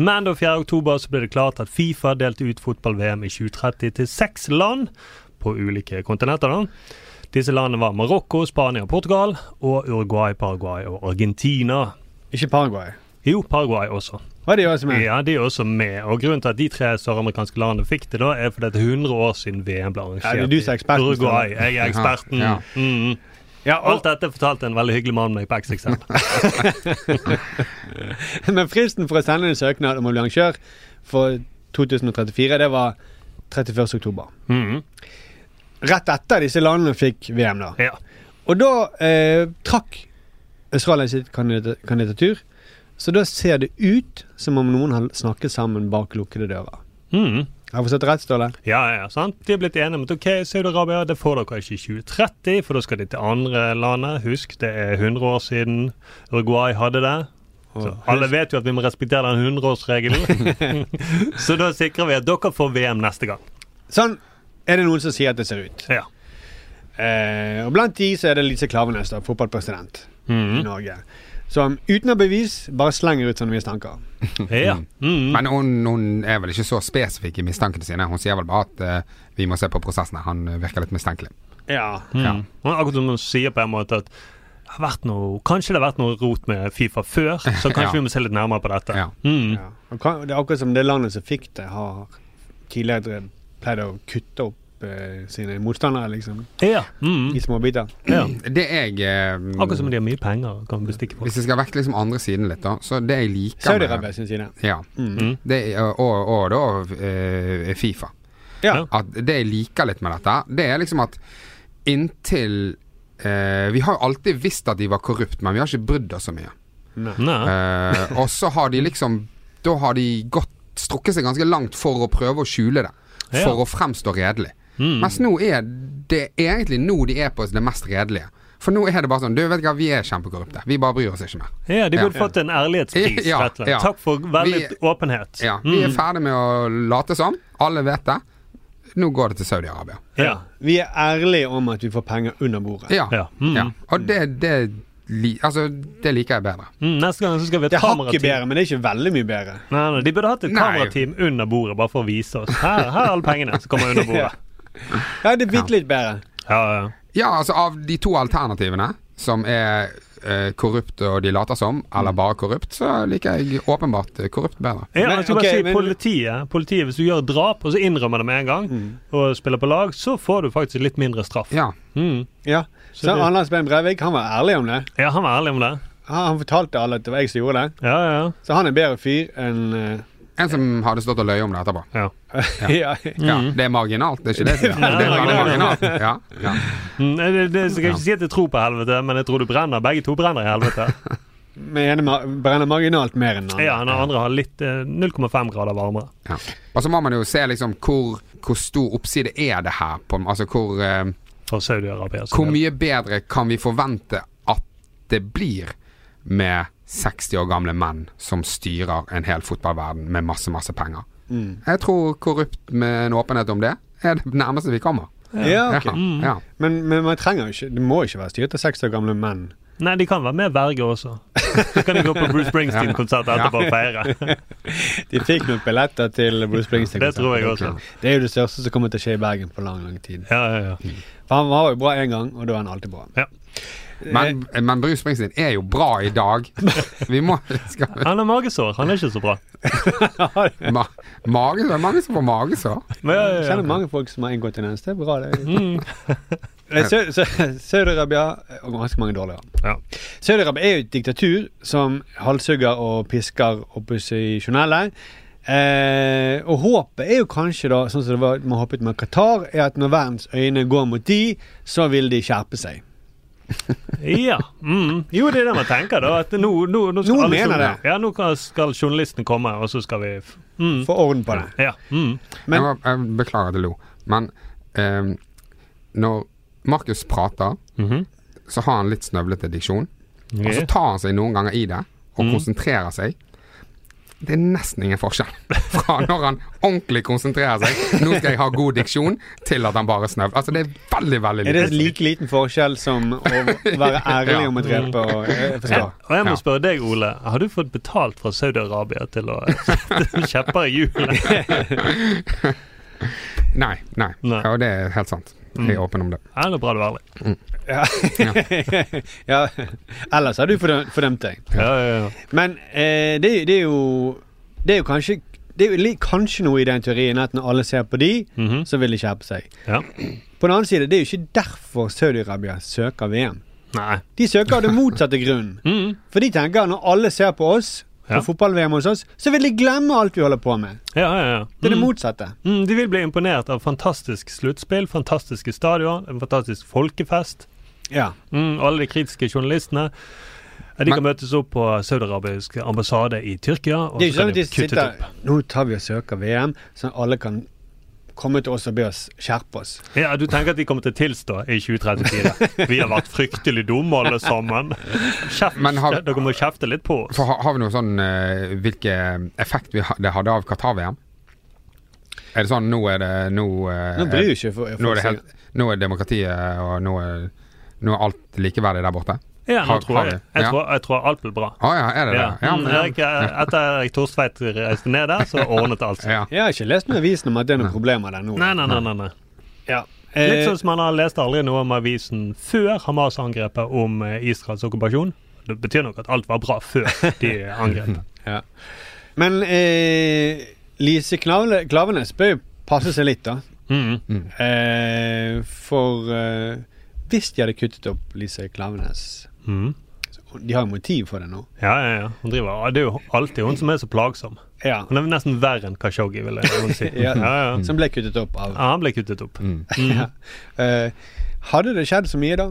Men da 4. oktober så ble det klart at Fifa delte ut fotball-VM i 2030 til seks land på ulike kontinenter. da. Disse landene var Marokko, Spania og Portugal, og Uruguay, Paraguay og Argentina. Ikke Paraguay. Jo, Paraguay også. Og de er også med? Ja, de er også med. Og Grunnen til at de tre søramerikanske landene fikk det, da, er fordi det er 100 år siden VM ble arrangert. Ja, det er du som er eksperten, Uruguay. Jeg er eksperten. Ja, Mm. Ja, Alt dette fortalte en veldig hyggelig mann meg på XXL. men fristen for å sende en søknad om å bli arrangør for 2034, det var 31. oktober. Mm. Rett etter disse landene fikk VM, da. Ja. Og da eh, trakk Australia sitt kandidatur. Så da ser det ut som om noen har snakket sammen bak lukkede dører. Mm. Har vi sett rett, Ståle? Ja, ja, sant. De er blitt enige om at ok, Saudi-Arabia det får dere ikke i 2030, for da skal de til andre landet. Husk, det er 100 år siden Uruguay hadde det. Så alle vet jo at vi må respektere den 100-årsregelen. så da sikrer vi at dere får VM neste gang. Sånn er det noen som sier at det ser ut. Ja. Eh, og blant de så er det Lise Klaveness, fotballpresident i Mhm. Norge. Som uten å bevise bare slenger ut sånne mistanker. Ja. Mm. Men hun, hun er vel ikke så spesifikk i mistankene sine. Hun sier vel bare at uh, vi må se på prosessene. Han eh, virker litt mistenkelig. Ja. Mm. Og Akkurat som hun sier på en måte at det har vært noe, kanskje det har vært noe rot med Fifa før, så kanskje Ja. vi må se litt nærmere på dette. Ja. Mm. Ja. Og Det er akkurat som det landet som fikk det, har tidligere pleid å kutte opp sine motstandere, liksom. Ja. Mm. I små biter. ja. Det jeg eh, Akkurat som de har mye penger kan bestikke på. Hvis jeg skal vekke liksom andre siden litt, da. Så det jeg liker Saudi-Arabia sin side. Ja. Mm. Det, og, og, og da eh, Fifa. Ja. At det jeg liker litt med dette, det er liksom at inntil eh, Vi har jo alltid visst at de var korrupt, men vi har ikke brydd oss så mye. Nei. Eh, og så har de liksom Da har de gått strukket seg ganske langt for å prøve å skjule det. Ja. For å fremstå redelig. Mm. Mens nå er det egentlig nå de er på det mest redelige. For nå er det bare sånn Du vet hva, vi er kjempekorrupte. Vi bare bryr oss ikke mer. Ja, de burde Ja. fått en ærlighetspris, Ja, rett og slett. ja. Takk for veldig Vi- åpenhet. Ja, Vi er Mm. ferdig med å late som. Alle vet det. Nå går det til Saudi-Arabia. Ja. Vi er ærlige om at vi får penger under bordet. Ja. Ja. Mm. ja. Og det, det, li, altså, det liker jeg bedre. Mm, neste gang så skal vi ha kamerateam Det et er hakket bedre, men det er ikke veldig mye bedre. Nei, nei, de burde hatt et kamerateam under bordet, bare for å vise oss. Her, her er alle pengene som kommer under bordet. Ja, det er bitte litt bedre. Ja, ja. Ja, altså av de to alternativene, som er eh, korrupt og de later som, eller bare korrupt, så liker jeg åpenbart eh, korrupt bedre. Ja, jeg skal bare okay, si men- politiet, politiet Hvis du gjør drap, og så innrømmer det med en gang, og spiller på lag, så får du faktisk litt mindre straff. Ja. Mm. Ja. Så, Så det- Anders Ben Breivik han var ærlig om det. Ja, han var ærlig om det. Han, han fortalte alle at det var jeg som gjorde det. Ja, ja. Så han er bedre fyr enn eh, En som hadde stått og løyet om det etterpå. ja. ja. Ja, Det er marginalt, det er ikke det? som er- Det er veldig marginalt. Ja, ja. Det, det, det, det skal jeg ikke si at jeg tror på helvete, men jeg tror du brenner. Begge to brenner i helvete. Men ene brenner marginalt mer enn den andre. Ja, den andre har litt eh, 0,5 grader varmere. Ja. Og så må man jo se liksom hvor, hvor stor oppside er det her på Altså hvor, eh, For Saudi-Arabia. hvor mye bedre kan vi forvente at det blir med 60 år gamle menn som styrer en hel fotballverden med masse, masse penger? Jeg tror korrupt med en åpenhet om det er det nærmeste vi kommer. Ja, ok. Ja, ja. Men, men man trenger jo ikke Det må ikke være styrt av 60 år gamle menn. Nei, de kan være med verge også. Så kan de gå på Bruce Springsteen-konsert etterpå og feire. De fikk noen billetter til Bruce Springsteen-konsert. Det tror jeg også. Det er jo det største som kommer til å skje i Bergen på lang, lang tid. Ja, ja, ja. For han var jo bra én gang, og da er han alltid bra. Ja. Men, men Bruce Springsteen er jo bra i dag. Vi må skal, Han har magesår. Han er ikke så bra. ma, magesår? det er mange som får magesår. Men, ja, Jeg ja, kjenner mange folk som har inngått Det er bra, det. Mm. Eh, Saudi-Arabia og ganske mange dårligere. Ja. Saudi-Arabia er jo et diktatur som halshugger og pisker opposisjonelle. Eh, og håpet er jo kanskje, da, sånn som det var man håpet med Qatar, er at når verdens øyne går mot de, så vil de skjerpe seg. Ja. Mm. Jo, det er det man tenker, da. At nå, nå, nå skal Noen alle mener det. Ja, nå skal journalistene komme, og så skal vi f- mm. Få orden på det. Ja. Mm. Men- jeg, må, jeg beklager at jeg lo, men eh, når Markus prater, -hmm. så har han litt snøvlete diksjon. Og så tar han seg noen ganger i det, og Mm. konsentrerer seg. Det er nesten ingen forskjell fra når han ordentlig konsentrerer seg. Nå skal jeg ha god diksjon, til at han bare snøv. Altså, det er veldig, veldig Er det like liten forskjell som å være ærlig Ja. om å drepe? Og, jeg Ja. Og jeg må spørre deg, Ole. Har du fått betalt fra Saudi-Arabia til å sette kjepper i hjulene? Nei, nei. Nei. Ja, det er helt sant. Jeg er åpen om det. Ja, det er bra du er ærlig. Ja. ja. Ellers har du fordømt, deg. Ja, ja, ja. Men eh, det, det er jo Det er jo kanskje det er jo kanskje noe i den teorien at når alle ser på de, Mhm. så vil de skjerpe seg. ja. På den annen side, det er jo ikke derfor Saudi-Arabia søker VM. Nei. De søker av det motsatte grunnen. Mm. For de tenker at når alle ser på oss, på fotball-VM hos oss, så vil de glemme alt vi holder på med. Ja, ja, ja. Det er det Mm. motsatte. Mm, de vil bli imponert av fantastisk sluttspill, fantastiske stadion, en fantastisk folkefest. Ja. Mm, alle de kritiske journalistene. De kan møtes opp på Saudi-Arabisk ambassade i Tyrkia. Og Det er ikke sånn at de sitter. Nå tar vi og søker VM, så alle kan komme til oss og be oss skjerpe oss. Ja, Du tenker at de kommer til å tilstå i 2034? Vi har vært fryktelig dumme alle sammen. Kjeft, Men har- Dere må kjefte litt på oss. For har, har vi noe sånn uh, Hvilken effekt vi ha, det hadde av Qatar-VM? Er det sånn nå er det Nå, uh, Nå bryr jo ikke folk nå er, det seg. helt, nå er demokratiet og nå er, nå er alt likeverdig der borte? Ja, nå tror jeg, jeg, Ja. tror, jeg tror alt blir bra. Å ja, er det Ja. det? Ja, Mm, men- Erik, etter Erik Torstveit reiste ned der, så ordnet alt seg. ja. Jeg har ikke lest noen avisen om at det er noen problemer der nå. Nei, nei, nei. nei, nei. Ja. Litt Eh, sånn som man har lest aldri noe om avisen før Hamas-angrepet om eh, Israels okkupasjon. Det betyr nok at alt var bra før de angrep. ja. Men eh, Lise Klavenes bør jo passe seg litt, da. Mm. Eh, for eh, hvis de hadde kuttet opp Lise Klavenes Mm. De har jo motiv for det nå. Ja, ja, ja. Hun driver, det er jo alltid hun som er så plagsom. Ja. Hun er nesten verre enn Kashoggi, vil jeg si. Ja. Ja, ja. Som ble kuttet opp av ja, han ble kuttet opp. Mm. Mm. Eh, Hadde det skjedd så mye, da?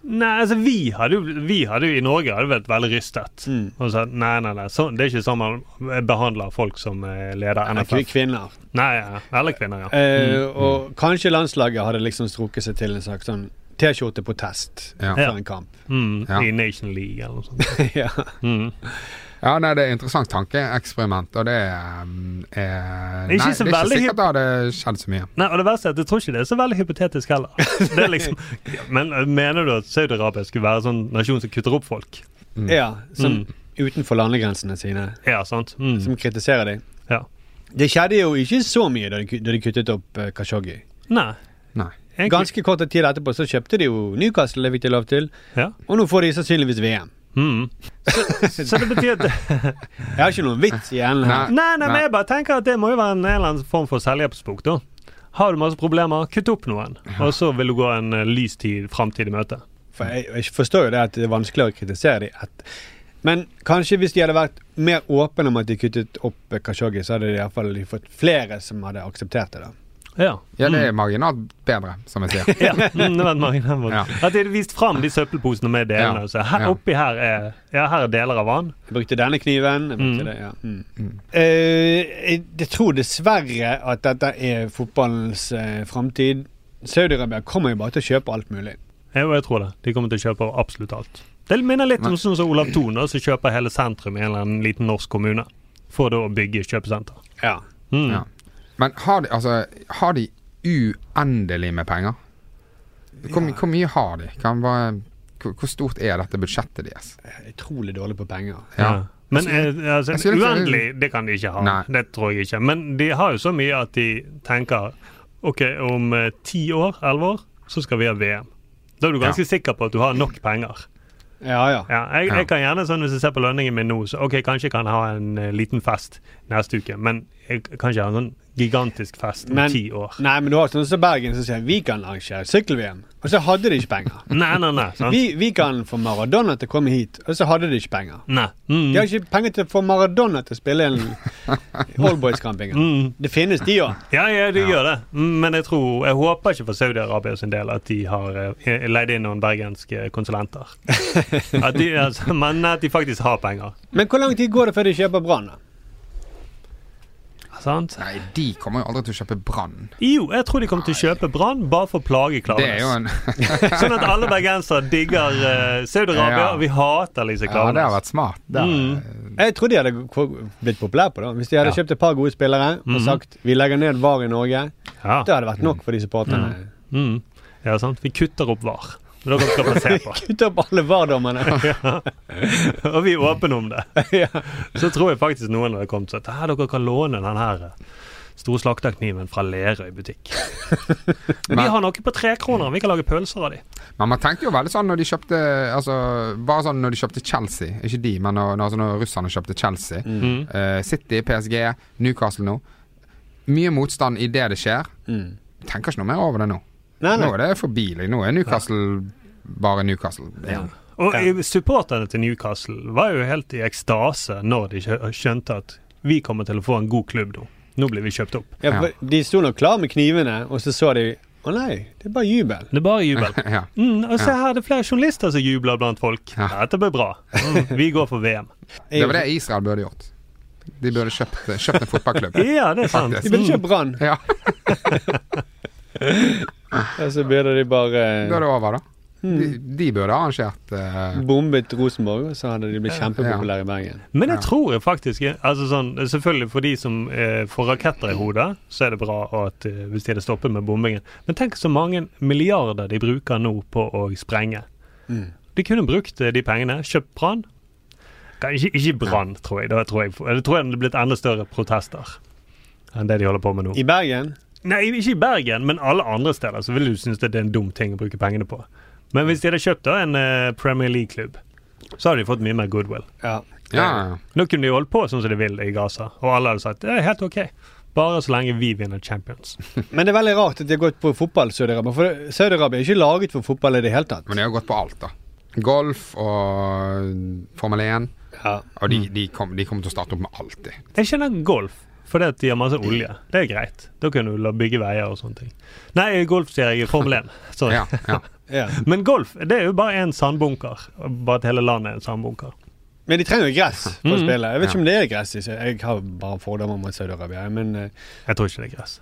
Nei, altså vi hadde jo Vi hadde jo i Norge hadde vært veldig rystet. Mm. Og sagt nei, nei, nei, så, det er ikke sånn man behandler folk som eh, leder NFF. kvinner. Nei, ja. Eller kvinner, ja. Uh. Og kanskje landslaget hadde liksom strukket seg til en slags sånn T-skjorte-protest Ja. før en kamp. Mm, Ja. I Nation League eller noe sånt. ja. Mm. Ja, nei, det er interessant tankeeksperiment, og det um, er er Nei, det er ikke sikkert det hadde skjedd så mye. Nei, og det verste er at jeg tror ikke det er så veldig hypotetisk heller. Det er liksom, men eh, mener du at Saudi-Arabia skulle være en sånn nasjon som kutter opp folk? ja. Som Mm. utenfor landegrensene sine, Ja, sant? Mm. som kritiserer dem. Ja. Det skjedde jo ikke så mye da de, da de kuttet opp uh, Kashoggi. Nei. Nei. Egentlig, Ganske kort tid etterpå så kjøpte de jo Newcastle, det fikk de lov til. Ja. Og nå får de sannsynligvis VM. Mm. Så, så det betyr at Jeg har ikke noen vits i enden. her. Nei, nei, men jeg bare tenker at det må jo være en, en eller annen form for selvhjelpsbok, da. Har du masse problemer, kutt opp noen. Og så vil du gå en uh, lys tid, framtid i møte. For jeg, jeg forstår jo det at det er vanskelig å kritisere dem. At, Men kanskje hvis de hadde vært mer åpne om at de kuttet opp Kashoggi, så hadde de iallfall fått flere som hadde akseptert det. da. Ja. Ja, det er marginalt bedre, som jeg sier. Ja, mm, det var en marginal Ja. At de hadde vist fram de søppelposene med delene. Ja. Så her, oppi her er, ja, her er deler av vann Jeg brukte denne kniven. Jeg brukte Mm. det, ja. Mm. Mm. Uh, jeg tror dessverre at dette er fotballens uh, framtid. Saudi-Arabia kommer jo bare til å kjøpe alt mulig. Jo, jeg tror det. De kommer til å kjøpe absolutt alt. Det minner litt om sånn som Olav Thon, som kjøper hele sentrum i en eller annen liten norsk kommune. For da å bygge kjøpesenter. Ja. Mm. Ja. Men har de, altså, har de uendelig med penger? Hvor, ja. hvor mye har de? Kan bare, hvor, hvor stort er dette budsjettet deres? Er Utrolig dårlig på penger. Ja. Men eh, altså, skulle ikke- uendelig, det kan de ikke ha. Nei. Det tror jeg ikke. Men de har jo så mye at de tenker OK, om eh, ti år, elleve år, så skal vi ha VM. Da er du ganske sikker på at du har nok penger. Ja, ja. Ja, jeg, Ja. jeg kan gjerne sånn Hvis jeg ser på lønningen min nå, så OK, kanskje jeg kan ha en uh, liten fest neste uke, men jeg kan ikke ha en sånn gigantisk fest om ti år. Nei, men du har sånn som Bergen som sier vi kan arrangere sykkel-VM. Og så hadde de ikke penger. Nei, nei, nei. Sant? Vi, vi kan få Maradona til å komme hit, og så hadde de ikke penger. Nei. Mm. De har ikke penger til å få Maradona til å spille en Oldboys-kamp engang. Mm. Det finnes de òg. Ja, ja, de gjør det. Mm, Men jeg tror Jeg håper ikke for Saudi-Arabia sin del at de har eh, leid inn noen bergenske konsulenter. At de, altså, men at de faktisk har penger. Men hvor lang tid går det før de kjøper Brann? Sant? Nei, de kommer jo aldri til å kjøpe Brann. Jo, jeg tror de kommer til å kjøpe Brann bare for å plage Det Klaveness. en Sånn at alle bergensere digger uh, Saudi-Arabia, Ja. og vi hater Lise Ja, det har vært smart. Er, Mm. Jeg tror de hadde blitt populære på det. Hvis de hadde Ja. kjøpt et par gode spillere og Mhm. sagt vi legger ned VAR i Norge, Ja. det hadde vært nok for de supporterne. Mm. ja, sant. Vi kutter opp VAR. Dere skal få se på. Kutt opp alle VAR-dommerne. ja. Og vi er åpne om det. Så tror jeg faktisk noen hadde kommet og sagt at dere kan låne den her eh, store slakterkniven fra Lerøy butikk. Vi har noe på tre kroner, vi kan lage pølser av de. Men man tenkte jo veldig sånn når de kjøpte Altså, bare sånn når de kjøpte Chelsea. Ikke de, men når, når, altså når russerne kjøpte Chelsea. Mm. Uh, City, PSG, Newcastle nå. Mye motstand i det det skjer. Mm. Tenker ikke noe mer over det nå. Nei, Nå er det forbi. Nå er Newcastle bare Newcastle. Ja. Og Ja. supporterne til Newcastle var jo helt i ekstase når de skjø- skjønte at vi kommer til å få en god klubb nå. Nå blir vi kjøpt opp. Ja, for De sto nok klar med knivene, og så så de Å nei, det er bare jubel. Det er bare jubel. ja. Mm, og se her, det er flere journalister som jubler blant folk. Ja. Dette blir bra. Mm, vi går for VM. Det var det Israel burde gjort. De burde kjøpt, kjøpt en fotballklubb. Ja, det er sant. Faktisk. De burde kjøpt Brann. Ja, Og så burde de bare da er det over, da. De, de burde arrangert uh... bombet Rosenborg, og så hadde de blitt kjempepopulære i Bergen. Men jeg Ja. tror jeg faktisk altså sånn, Selvfølgelig for de som eh, får raketter i hodet, så er det bra at, eh, hvis de hadde stoppet med bombingen. Men tenk så mange milliarder de bruker nå på å sprenge. Mm. De kunne brukt eh, de pengene, kjøpt Brann. Ikke, ikke Brann, tror jeg. Da tror jeg, eller tror jeg det hadde blitt enda større protester enn det de holder på med nå. I Bergen Nei, ikke i Bergen, men alle andre steder så vil du synes det er en dum ting å bruke pengene på. Men hvis de hadde kjøpt da en uh, Premier League-klubb, så hadde de fått mye mer goodwill. Ja. Ja. Nå kunne de holdt på sånn som de vil i Gaza, og alle hadde sagt det er helt ok. Bare så lenge vi vinner Champions. Men det er veldig rart at de har gått på fotball, Saudi-Arabia. For Saudi-Arabia er ikke laget for fotball i det hele tatt. Men de har gått på alt, da. Golf og Formel 1. Ja. Og de, de, kom, kommer til å starte opp med alt, de. Jeg kjenner golf, fordi at de har masse olje. Det er greit. Da kan du la bygge veier og sånne ting. Nei, golf sier jeg Formel 1. Sorry. Ja, ja. Ja. Men golf det er jo bare en sandbunker. Bare at hele landet er en sandbunker. Men de trenger jo gress for å Mm. spille. Jeg vet Ja. ikke om det er gress. Jeg har bare fordommer mot Saudi-Arabia. Men eh, Jeg tror ikke det er gress.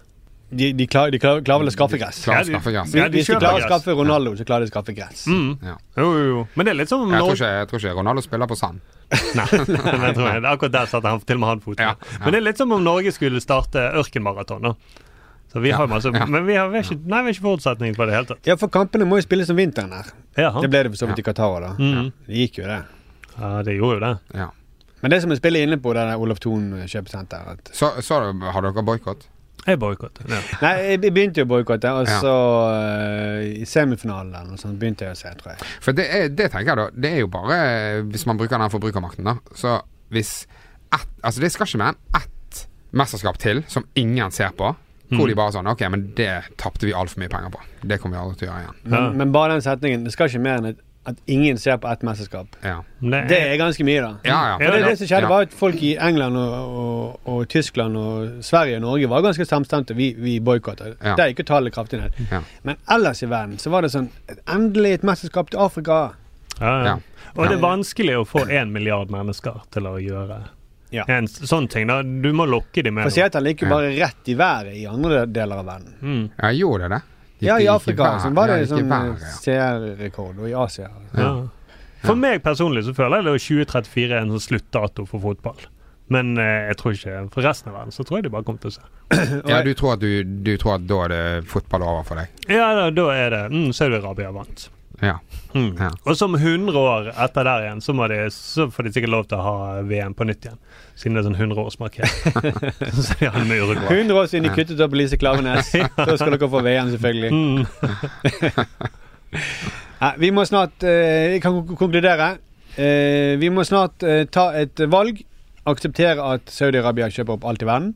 De, de, klarer, de klarer, klarer vel å skaffe gress. Ja, de-. Ja, de Hvis de klarer å skaffe Ronaldo, så klarer de å skaffe gress. Mm. Ja. Jo, jo, jo. Men det er litt som Jeg tror, ikke, jeg tror ikke Ronaldo spiller på sand. Nei, nei, jeg tror jeg. Akkurat der satte han til og med han foten. Ja, ja. Men det er litt som om Norge skulle starte ørkenmaraton. Så vi Ja, har masse, ja. Men vi har, vi har ikke, nei, vi har ikke forutsetninger på det i det hele tatt. Ja, for kampene må jo spilles om vinteren her. Jaha. Det ble det for så vidt i Qatar, da. Mhm. Det gikk jo, det. Ja, det gjorde jo det. Ja. Men det som vi spiller inne på det der Olof Thon kjøpesenter Så, så har dere boikott? Jeg boikotter. Ja. Nei, jeg begynte jo å boikotte, og Ja. så eh, i semifinalen og sånn begynte jeg å se, tror jeg. For det, er, det tenker jeg da, det er jo bare Hvis man bruker den forbrukermakten, da. Så hvis ett Altså, det skal ikke mer enn ett mesterskap til som ingen ser på. Hvor Mm. de bare sånn Ok, men det tapte vi altfor mye penger på. Det kommer vi aldri til å gjøre igjen. Men, Ja. men bare den setningen. Det skal ikke mer enn at, at ingen ser på ett mesterskap. Ja, Det er ganske mye, da. ja. ja. Det, det som skjedde, Ja. var at folk i England og, og, og Tyskland og Sverige og Norge var ganske samstemte. Vi, vi boikotta. Ja. Der gikk jo tallet kraftig ned. Ja. Men ellers i verden så var det sånn Endelig et mesterskap til Afrika. Ja, ja. Ja. Og det er vanskelig å få én milliard mennesker til å gjøre Ja. en sånn ting. da Du må lokke dem med For noe. Seattle ligger jo bare rett i været i andre deler av verden. Mm. ja, gjorde det Ja, i Afrika så var det sånn ja. seerrekord, og i Asia. Ja. For meg personlig så føler jeg det er 2034 er en sånn sluttdato for fotball. Men eh, jeg tror ikke for resten av verden så tror jeg de bare kommer til å se. Ja, du tror, at du, du tror at da er det fotball over for deg? Ja, da, da er det mm, Saudi-Arabia vant. Ja. Mm. Ja. Og som 100 år etter der igjen, så, må de, så får de sikkert lov til å ha VM på nytt igjen. Siden det er sånn 100-årsmarkering. så de har med Uruguay. 100 år siden de kuttet opp Lise Klavenes. Da skal dere få VM, selvfølgelig. Mm. ja, vi må snart eh, Vi kan konkludere. Eh, vi må snart eh, ta et valg. Akseptere at Saudi-Arabia kjøper opp alt i verden.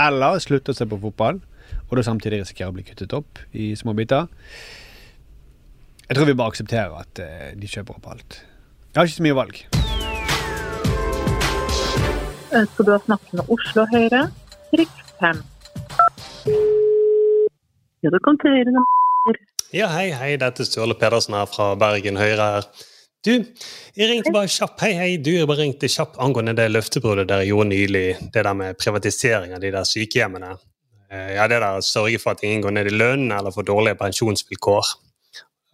Eller slutte å se på fotball, og da samtidig risikere å bli kuttet opp i små biter. Jeg tror vi bare aksepterer at eh, de kjøper opp alt. Jeg har ikke så mye valg. Ønsker du å snakke med Oslo Høyre? Trykk 5. Ja, du kan til høyre. Ja, hei, hei, dette er Sturle Pedersen her fra Bergen Høyre her. Du, jeg ringte bare kjapp. Hei, hei, du, jeg bare ringte kjapp angående det løftebruddet dere gjorde nylig. Det der med privatisering av de der sykehjemmene. Eh, Ja, det der å sørge for at ingen går ned i lønn eller får dårlige pensjonsvilkår.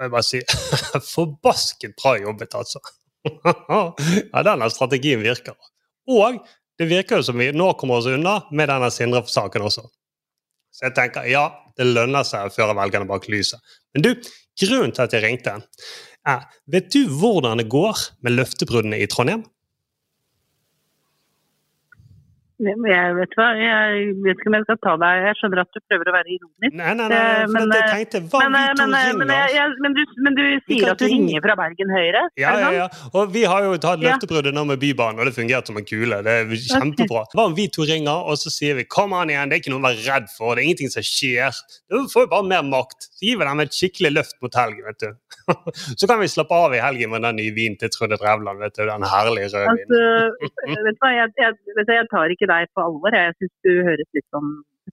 Jeg bare si forbasket bra jobbet, altså. ja, denne strategien virker. Og det virker jo som vi nå kommer oss unna med denne Sindre-saken også. Så jeg tenker ja, det lønner seg å føre velgerne bak lyset. Men du, grunnen til at jeg ringte, er Vet du hvordan det går med løftebruddene i Trondheim? Jeg vet hva, jeg vet ikke om jeg skal ta deg Jeg skjønner at du prøver å være ironisk. Nei, nei, nei, Eh, men, jeg eh, tenkte hva men, vi eh, to men, ringer? men, jeg- jeg- men, du, men du sier at du ringe. ringer fra Bergen Høyre? Ja, ja, ja. Og vi har jo tatt løftebruddet nå med Bybanen, og det fungerte som en kule. Det er kjempebra. Hva om vi to ringer, og så sier vi 'kom an igjen, det er ikke noe å være redd for', det er ingenting som skjer. Du får jo bare mer makt. Så gir vi dem et skikkelig løft mot helgen, vet du. Så kan vi slappe av i helgen med den nye vinen til Trude Drevland, vet du. Den herlige rødvinen. Altså, vet du hva, jeg, jeg, jeg tar ikke deg på alvor. Jeg syns du høres litt sånn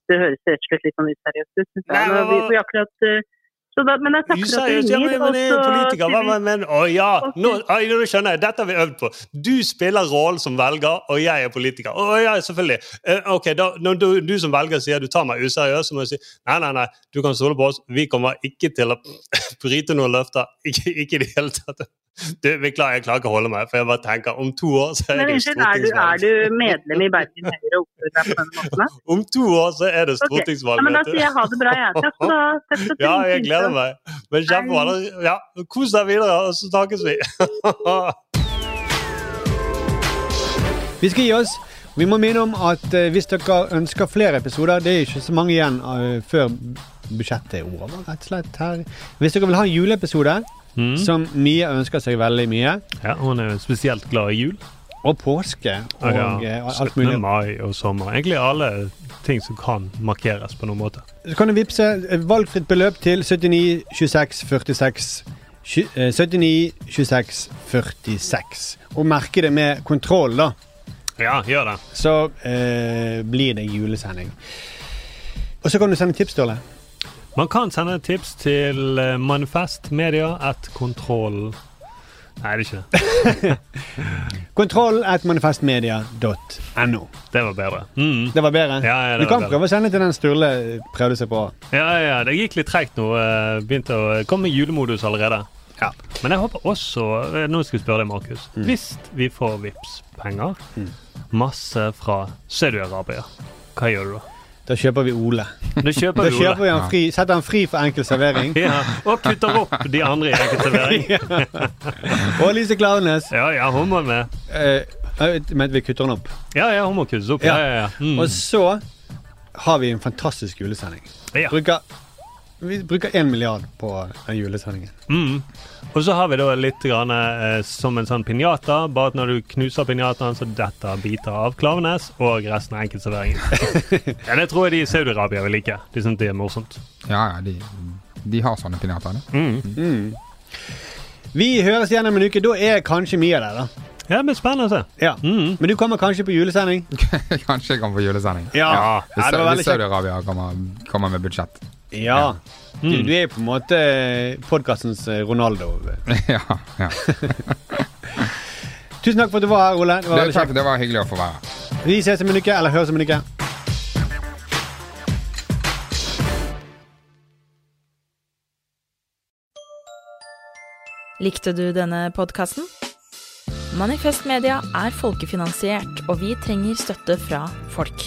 det høres rett og slett litt sånn useriøst ut. Nei, men vi, vi akkurat eh, Så da, men jeg takker at du gir, Ja, men, men jeg er jo politiker. Hva, men, å ja, nå, nå skjønner jeg. Dette har vi øvd på. Du spiller rollen som velger, og jeg er politiker. Å ja, selvfølgelig. Eh, ok, da, Når du, du som velger sier du tar meg useriøst, så må jeg si nei, nei, nei, du kan stole på oss. Vi kommer ikke til å bryte noen løfter. Ikke, ikke i det hele tatt. Du, beklager, jeg klarer ikke å holde meg, for jeg bare tenker om to år så er Men det stortingsvalg. er du, er du medlem i Bergen Høyre og oppfører deg på den måten? da? Om to år så er det stortingsvalg. stortingsvalg. Ja, men da sier jeg ha det bra, jeg. Takk Ja, jeg gleder meg. Men kjempebra. Ja, kos deg videre, og så snakkes vi. Vi skal gi oss. Vi må minne om at eh, hvis dere ønsker flere episoder Det er ikke så mange igjen eh, før budsjettet er over, rett og slett. her. Hvis dere vil ha en juleepisode, som Mia ønsker seg veldig mye Ja, Hun er spesielt glad i jul. Og påske. Og ja, eh, alt 17. mai og sommer. Egentlig alle ting som kan markeres på noen måte. Så kan du vippse valgfritt beløp til 79 26 46 eh, 79 26 46. Og merke det med kontroll, da. Ja, gjør det. Så eh, blir det julesending. Og så kan du sende tips, Ståle. Man kan sende tips til eh, Manifest Media at kontroll... Nei, det er ikke det. Kontroll at manifestmedia.no. Det var bedre. Mm. Det var bedre? Ja, ja, det du kan prøve å sende til den Sturle prøvde seg på. Ja, ja, det gikk litt treigt nå. eh, Begynte å komme i julemodus allerede. Ja. Men jeg håper også eh, Nå skal jeg spørre deg, Markus. Hvis vi får vips penger masse fra Saudi-Arabia, hva gjør du da? Da kjøper vi Ole. Da kjøper Da vi kjøper vi han fri, setter han fri for enkel servering. Ja, og kutter opp de andre i enkeltservering. Og Lise Klaveness. Ja, ja, hun må med. Eh, men vi kutter den opp. Ja, ja, hun må kuttes opp. Ja, ja, ja. Mm. Og så har vi en fantastisk julesending. Ja. Bruker, vi bruker én milliard på den julesendingen. Mm. Og så har vi da litt grann, eh, som en sånn pinjata, bare at når du knuser pinjataen, så detter biter av Klavenes og resten av enkeltserveringen. ja, det tror jeg de i Saudi-Arabia vil like. De syns det er morsomt. Ja, ja, de, de har sånne pinjataer. Mm. Mm. Vi høres igjen om en uke. Da er kanskje mye av det, da. Ja, det blir spennende å se. Ja. Men du kommer kanskje på julesending? Kanskje jeg kommer på julesending. Ja. Hvis, Ja, det var veldig hvis Saudi-Arabia kommer, kommer med budsjett. Ja. Du, du er jo på en måte podkastens Ronaldo. ja, ja. Tusen takk for at du var her, Ole. Det var Det, takk, det var hyggelig å få være her. Vi ses om en uke, eller høres om en uke. Likte du denne podkasten? Manifest Media er folkefinansiert, og vi trenger støtte fra folk.